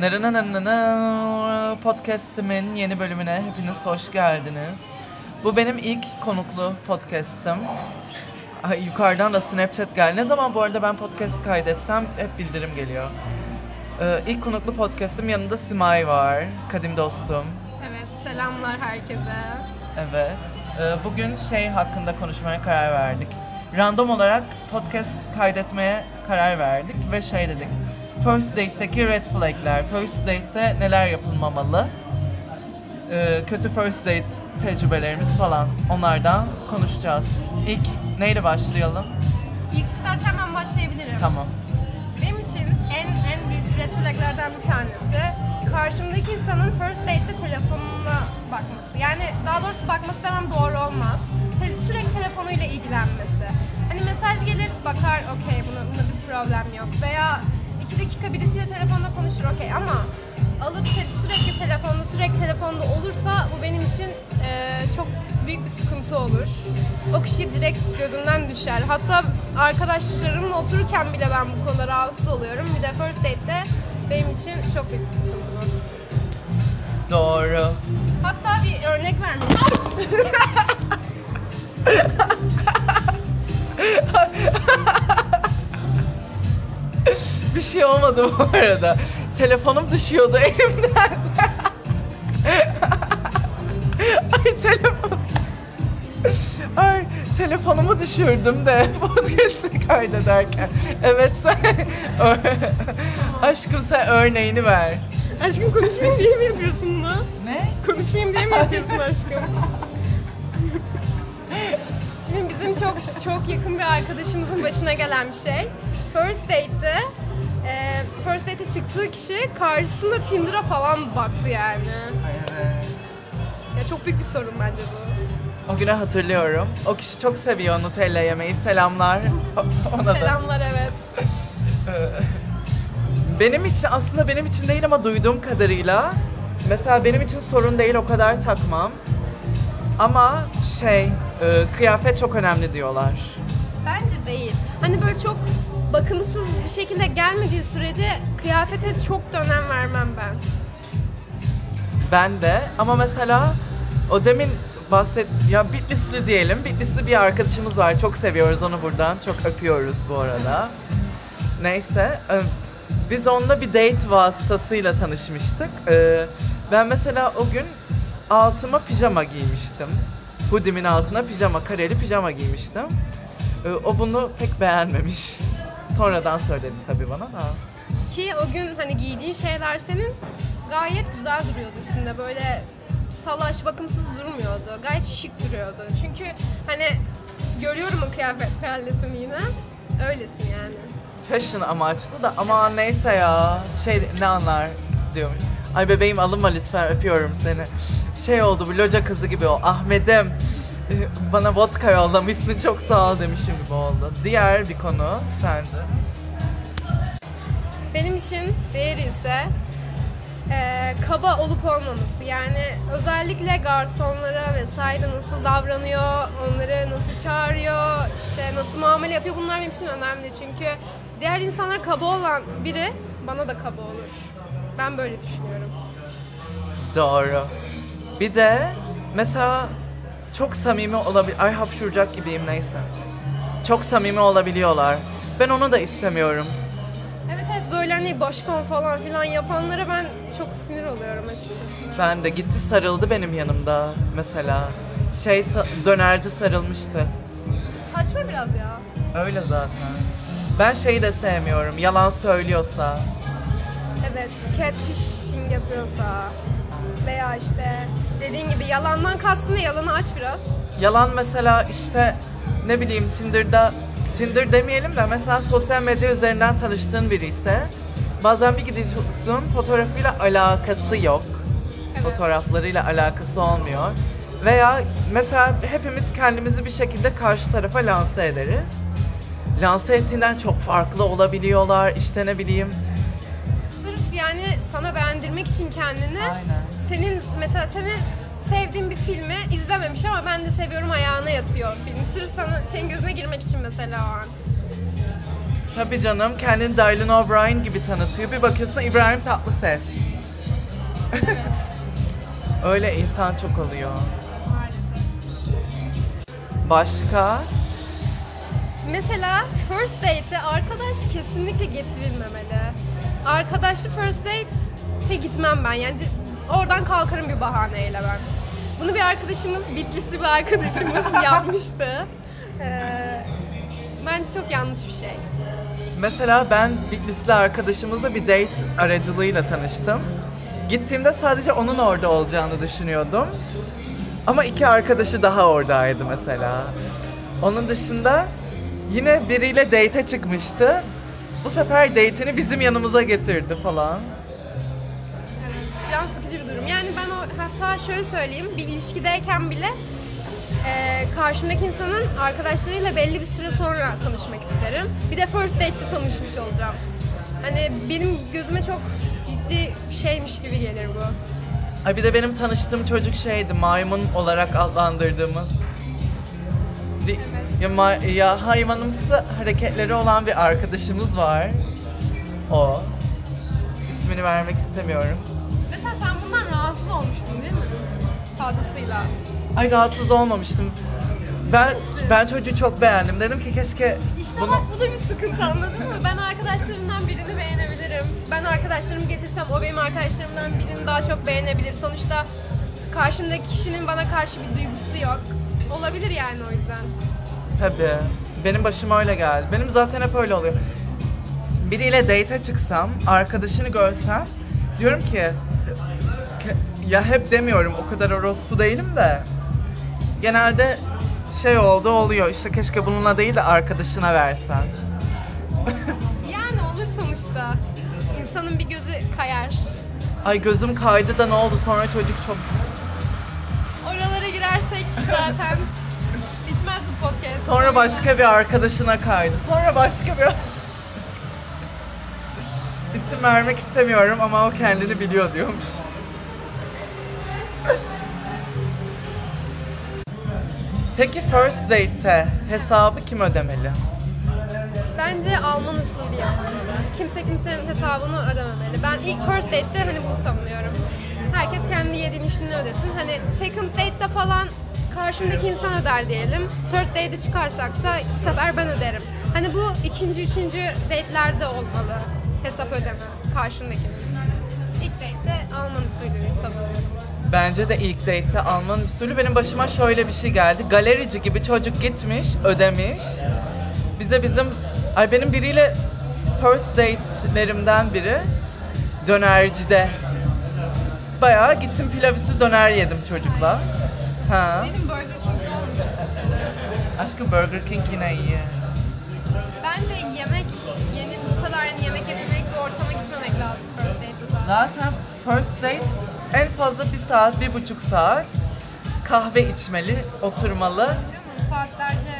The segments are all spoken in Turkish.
Nırınınınını podcastimin yeni bölümüne hepiniz hoş geldiniz. Bu benim ilk konuklu podcast'im. Ay, yukarıdan da Snapchat geldi. Ne zaman bu arada ben podcast kaydetsem hep bildirim geliyor. Ee, ilk konuklu podcast'im yanında Simay var. Kadim dostum. Evet, selamlar herkese. Evet. Ee, bugün şey hakkında konuşmaya karar verdik. Random olarak podcast kaydetmeye karar verdik ve şey dedik. First date'teki red flag'ler, first date'te neler yapılmamalı, ee, kötü first date tecrübelerimiz falan onlardan konuşacağız. İlk neyle başlayalım? İlk istersen ben başlayabilirim. Tamam. Benim için en en büyük red flaglerden bir tanesi karşımdaki insanın first date'te telefonuna bakması. Yani daha doğrusu bakması demem doğru olmaz. Sürekli telefonuyla ilgilenmesi. Hani mesaj gelir bakar okey buna, buna bir problem yok. Veya iki dakika birisiyle telefonda konuşur okey ama alıp sürekli telefonda sürekli telefonda olursa bu benim için eee, çok büyük bir sıkıntı olur. O kişi direkt gözümden düşer. Hatta arkadaşlarımla otururken bile ben bu konuda rahatsız oluyorum. Bir de first date'te benim için çok büyük bir sıkıntı bu. Doğru. Hatta bir örnek vermek Bir şey olmadı bu arada. Telefonum düşüyordu elimden. Ay telefon. Ay telefonumu düşürdüm de podcast'i kaydederken. Evet sen aşkım sen örneğini ver. Aşkım konuşmayayım diye mi yapıyorsun bunu? Ne? Konuşmayayım diye mi yapıyorsun aşkım? Şimdi bizim çok çok yakın bir arkadaşımızın başına gelen bir şey. First date'te e, first date'e çıktığı kişi karşısında Tinder'a falan baktı yani. Evet. Ya çok büyük bir sorun bence bu. O günü hatırlıyorum. O kişi çok seviyor Nutella yemeği. Selamlar ona da. Selamlar evet. Benim için aslında benim için değil ama duyduğum kadarıyla mesela benim için sorun değil o kadar takmam. Ama şey e, kıyafet çok önemli diyorlar. Bence değil. Hani böyle çok bakımsız bir şekilde gelmediği sürece kıyafete çok da önem vermem ben. Ben de ama mesela o demin bahset ya Bitlisli diyelim. Bitlisli bir arkadaşımız var. Çok seviyoruz onu buradan. Çok öpüyoruz bu arada. Neyse biz onunla bir date vasıtasıyla tanışmıştık. E, Ben mesela o gün altıma pijama giymiştim. Hoodie'min altına pijama, kareli pijama giymiştim. E, O bunu pek beğenmemiş. Sonradan söyledi tabii bana da. Ki o gün hani giydiğin şeyler senin gayet güzel duruyordu üstünde. Böyle salaş, bakımsız durmuyordu. Gayet şık duruyordu. Çünkü hani görüyorum o kıyafetlerle seni yine. Öylesin yani. Fashion amaçlı da ama neyse ya. Şey ne anlar diyorum. Ay bebeğim alınma lütfen öpüyorum seni. Şey oldu bu loca kızı gibi o. Ahmet'im bana vodka yollamışsın çok sağ ol demişim gibi oldu. Diğer bir konu sende. Benim için değeri ise eee, kaba olup olmaması. Yani özellikle garsonlara vesaire nasıl davranıyor, onları nasıl çağırıyor, işte nasıl muamele yapıyor bunlar benim için önemli. Çünkü diğer insanlar kaba olan biri bana da kaba olur. Ben böyle düşünüyorum. Doğru. Bir de mesela çok samimi olabilir. Ay hapşuracak gibiyim neyse. Çok samimi olabiliyorlar. Ben onu da istemiyorum. Evet evet böyle hani başkan falan filan yapanlara ben çok sinir oluyorum açıkçası. Ben de gitti sarıldı benim yanımda mesela. Şey dönerci sarılmıştı. Saçma biraz ya. Öyle zaten. Ben şeyi de sevmiyorum. Yalan söylüyorsa. Evet, catfishing yapıyorsa veya işte dediğin gibi yalandan kastın ne? Yalanı aç biraz. Yalan mesela işte ne bileyim Tinder'da Tinder demeyelim de mesela sosyal medya üzerinden tanıştığın biri ise bazen bir gidiyorsun fotoğrafıyla alakası yok. Evet. Fotoğraflarıyla alakası olmuyor. Veya mesela hepimiz kendimizi bir şekilde karşı tarafa lanse ederiz. Lanse ettiğinden çok farklı olabiliyorlar. İşte ne bileyim. Sırf yani sana beğendirmek için kendini Aynen. senin mesela senin sevdiğin bir filmi izlememiş ama ben de seviyorum ayağına yatıyor film. Sırf sana senin gözüne girmek için mesela o an. Tabii canım kendini Dylan O'Brien gibi tanıtıyor. Bir bakıyorsun İbrahim Tatlıses. Öyle insan çok oluyor. Maalesef. Başka? Mesela first date'e arkadaş kesinlikle getirilmemeli. Arkadaşlı first date'e gitmem ben. Yani oradan kalkarım bir bahaneyle ben. Bunu bir arkadaşımız, Bitlisli bir arkadaşımız yapmıştı. Ee, bence çok yanlış bir şey. Mesela ben Bitlisli arkadaşımızla bir date aracılığıyla tanıştım. Gittiğimde sadece onun orada olacağını düşünüyordum. Ama iki arkadaşı daha oradaydı mesela. Onun dışında yine biriyle date'e çıkmıştı. Bu sefer date'ini bizim yanımıza getirdi falan. Evet, can sıkıcı bir durum. Yani hatta şöyle söyleyeyim, bir ilişkideyken bile e, karşımdaki insanın arkadaşlarıyla belli bir süre sonra tanışmak isterim. Bir de first date'te tanışmış olacağım. Hani benim gözüme çok ciddi bir şeymiş gibi gelir bu. Ay bir de benim tanıştığım çocuk şeydi, maymun olarak adlandırdığımız. Di-. Ya, ma- ya hayvanımsı hareketleri olan bir arkadaşımız var. O. İsmini vermek istemiyorum. Rahatsız olmuştun değil mi? Fazlasıyla. Ay rahatsız olmamıştım. Ben ben çocuğu çok beğendim. Dedim ki keşke İşte bunu bak bu da bir sıkıntı anladın mı? Ben arkadaşlarımdan birini beğenebilirim. Ben arkadaşlarımı getirsem o benim arkadaşlarımdan birini daha çok beğenebilir. Sonuçta karşımdaki kişinin bana karşı bir duygusu yok. Olabilir yani o yüzden. Tabii. Benim başıma öyle geldi. Benim zaten hep öyle oluyor. Biriyle date'e çıksam, arkadaşını görsem diyorum ki ya hep demiyorum o kadar orospu değilim de genelde şey oldu oluyor işte keşke bununla değil de arkadaşına versen. Yani olur sonuçta. İnsanın bir gözü kayar. Ay gözüm kaydı da ne oldu sonra çocuk çok Oralara girersek zaten bitmez bu podcast. sonra başka bir arkadaşına kaydı. Sonra başka bir İsim vermek istemiyorum ama o kendini biliyor diyormuş. Peki first date'te hesabı kim ödemeli? Bence Alman usulü yapmalı. Kimse kimsenin hesabını ödememeli. Ben ilk first date'te hani bunu savunuyorum. Herkes kendi yediğini içtiğini ödesin. Hani second date'te falan karşımdaki insan öder diyelim. Third date'e çıkarsak da bu sefer ben öderim. Hani bu ikinci, üçüncü date'lerde olmalı hesap ödeme karşımdakinin. İlk date'te Alman usulünü savunuyorum. Bence de ilk date'te Alman usulü benim başıma şöyle bir şey geldi. Galerici gibi çocuk gitmiş, ödemiş. Bize bizim, ay benim biriyle first date'lerimden biri dönercide. Bayağı gittim pilav üstü döner yedim çocukla. Ha. Benim Burger King'de olmuş. Aşkım Burger King yine iyi. Bence yemek, yeni bu kadar yani yemek yemek bir ortama gitmemek lazım date'de zaten. First date en fazla bir saat, bir buçuk saat kahve içmeli, oturmalı. Canım saatlerce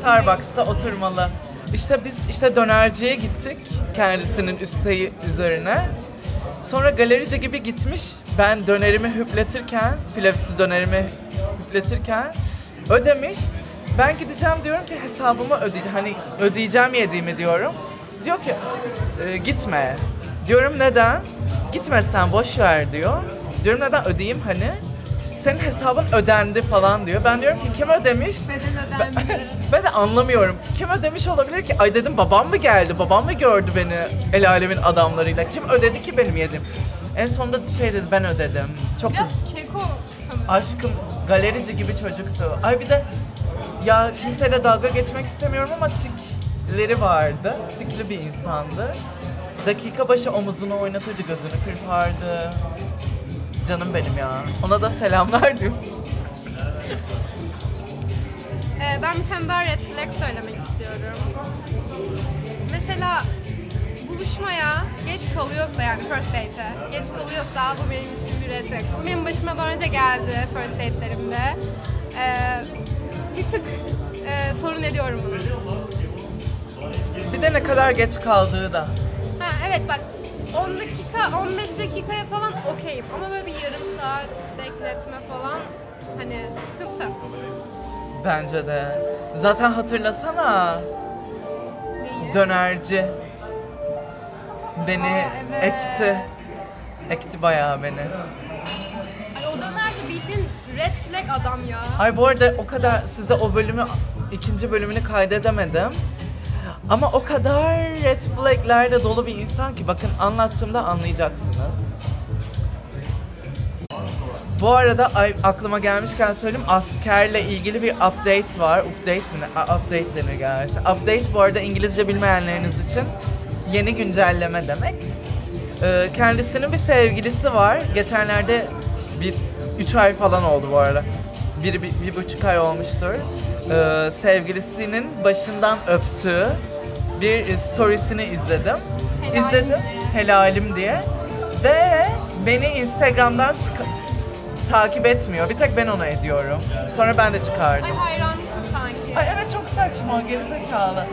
Starbucks'ta oturmalı. İşte biz işte dönerciye gittik kendisinin üsteği üzerine. Sonra galerici gibi gitmiş. Ben dönerimi hüpletirken, pilavsı dönerimi hüpletirken ödemiş. Ben gideceğim diyorum ki hesabımı ödeyeceğim. Hani ödeyeceğim yediğimi diyorum. Diyor ki "E, gitme. Diyorum neden? Gitmezsen boş ver diyor. Diyorum neden ödeyeyim hani? Senin hesabın ödendi falan diyor. Ben diyorum ki kim ödemiş? bedel Ben, ödenmiyor. ben de anlamıyorum. Kim ödemiş olabilir ki? Ay dedim babam mı geldi? Babam mı gördü beni el alemin adamlarıyla? Kim ödedi ki benim yedim? En sonunda şey dedi ben ödedim. Çok Biraz keko sanırım. aşkım galerici gibi çocuktu. Ay bir de ya kimseyle dalga geçmek istemiyorum ama tikleri vardı. Tikli bir insandı. Dakika başı omuzunu oynatırdı, gözünü kırpardı. Canım benim ya. Ona da selamlar diyorum. Ee, ben bir tane daha red flag söylemek istiyorum. Mesela buluşmaya geç kalıyorsa yani first date'e geç kalıyorsa bu benim için bir red flag. Bu benim başıma daha önce geldi first date'lerimde. Ee, bir tık e, sorun ediyorum bunu. Bir de ne kadar geç kaldığı da. Evet bak 10 dakika 15 dakikaya falan okeyim ama böyle bir yarım saat bekletme falan hani sıkıntı. Bence de. Zaten hatırlasana. Neyi? Dönerci. Beni Aa, evet. ekti. Ekti bayağı beni. Ay, o dönerci bildiğin red flag adam ya. Ay bu arada o kadar size o bölümü ikinci bölümünü kaydedemedim. Ama o kadar red flaglerle dolu bir insan ki bakın anlattığımda anlayacaksınız. Bu arada ay, aklıma gelmişken söyleyeyim askerle ilgili bir update var. Update mi? A- Update denir gerçi. Update bu arada İngilizce bilmeyenleriniz için yeni güncelleme demek. Ee, kendisinin bir sevgilisi var. Geçenlerde bir üç ay falan oldu bu arada. Bir, bir, bir buçuk ay olmuştur. Ee, sevgilisinin başından öptüğü bir storiesini izledim. Helalim izledim. diye. Helalim diye. Ve beni Instagram'dan çık- takip etmiyor. Bir tek ben ona ediyorum. Sonra ben de çıkardım. Ay hayranısın sanki. Ay evet çok saçma, gerizekalı.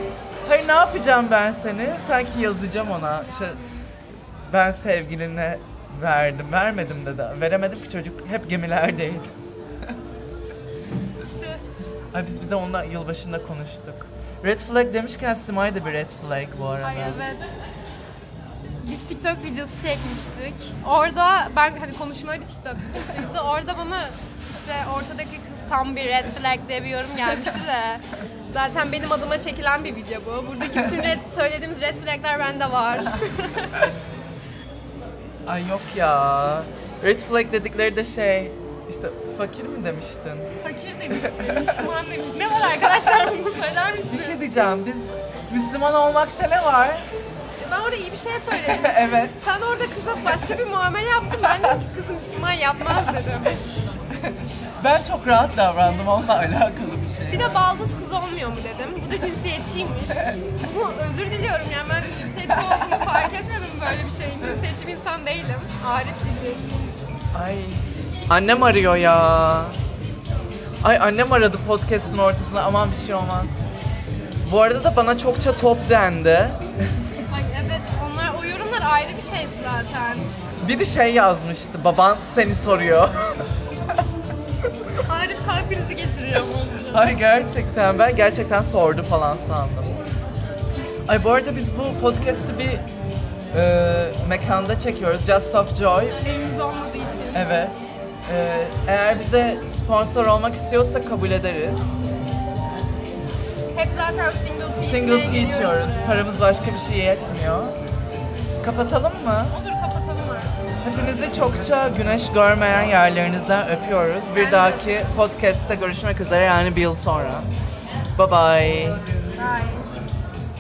Hayır ne yapacağım ben seni? Sanki yazacağım ona. İşte ben sevgiline verdim, vermedim dedi. Veremedim ki çocuk hep gemilerdeydi. Ay biz bir de onunla yılbaşında konuştuk. Red flag demişken Simay da bir red flag bu arada. Ay evet. Biz TikTok videosu çekmiştik. Orada ben hani konuşmalı bir TikTok videosuydu. Orada bana işte ortadaki kız tam bir red flag diye bir yorum gelmişti de. Zaten benim adıma çekilen bir video bu. Buradaki bütün red, söylediğimiz red flagler bende var. Ay yok ya. Red flag dedikleri de şey işte fakir mi demiştin? Fakir demişti, Müslüman demiş. Ne var arkadaşlar bunu söyler Bir misiniz? şey diyeceğim. Biz Müslüman olmakta ne var? Ben orada iyi bir şey söyledim. evet. Sen orada kıza başka bir muamele yaptın. Ben dedim ki kızı Müslüman yapmaz dedim. Ben çok rahat davrandım onunla alakalı bir şey. Bir de baldız kız olmuyor mu dedim. Bu da cinsiyetçiymiş. Bunu özür diliyorum yani ben cinsiyetçi olduğumu fark etmedim böyle bir şeyin. Cinsiyetçi bir insan değilim. Arif bilir. Ay. Annem arıyor ya. Ay annem aradı podcast'ın ortasında aman bir şey olmaz. Bu arada da bana çokça top dendi. Ay evet onlar o yorumlar ayrı bir şeydi zaten. Biri şey yazmıştı. Baban seni soruyor. Arif kalp krizi geçiriyor mu? Ay gerçekten ben gerçekten sordu falan sandım. Ay bu arada biz bu podcast'i bir e, mekanda çekiyoruz. Just of Joy. Evimiz olmadığı için. Evet. E, eğer bize sponsor olmak istiyorsa kabul ederiz. Hep zaten single tea Single tea içiyoruz. Paramız başka bir şey yetmiyor. Kapatalım mı? Olur kapatalım artık. Hepinizi çokça güneş görmeyen yerlerinizden öpüyoruz. Bir dahaki podcast'te görüşmek üzere yani bir yıl sonra. Bye bye. Bye.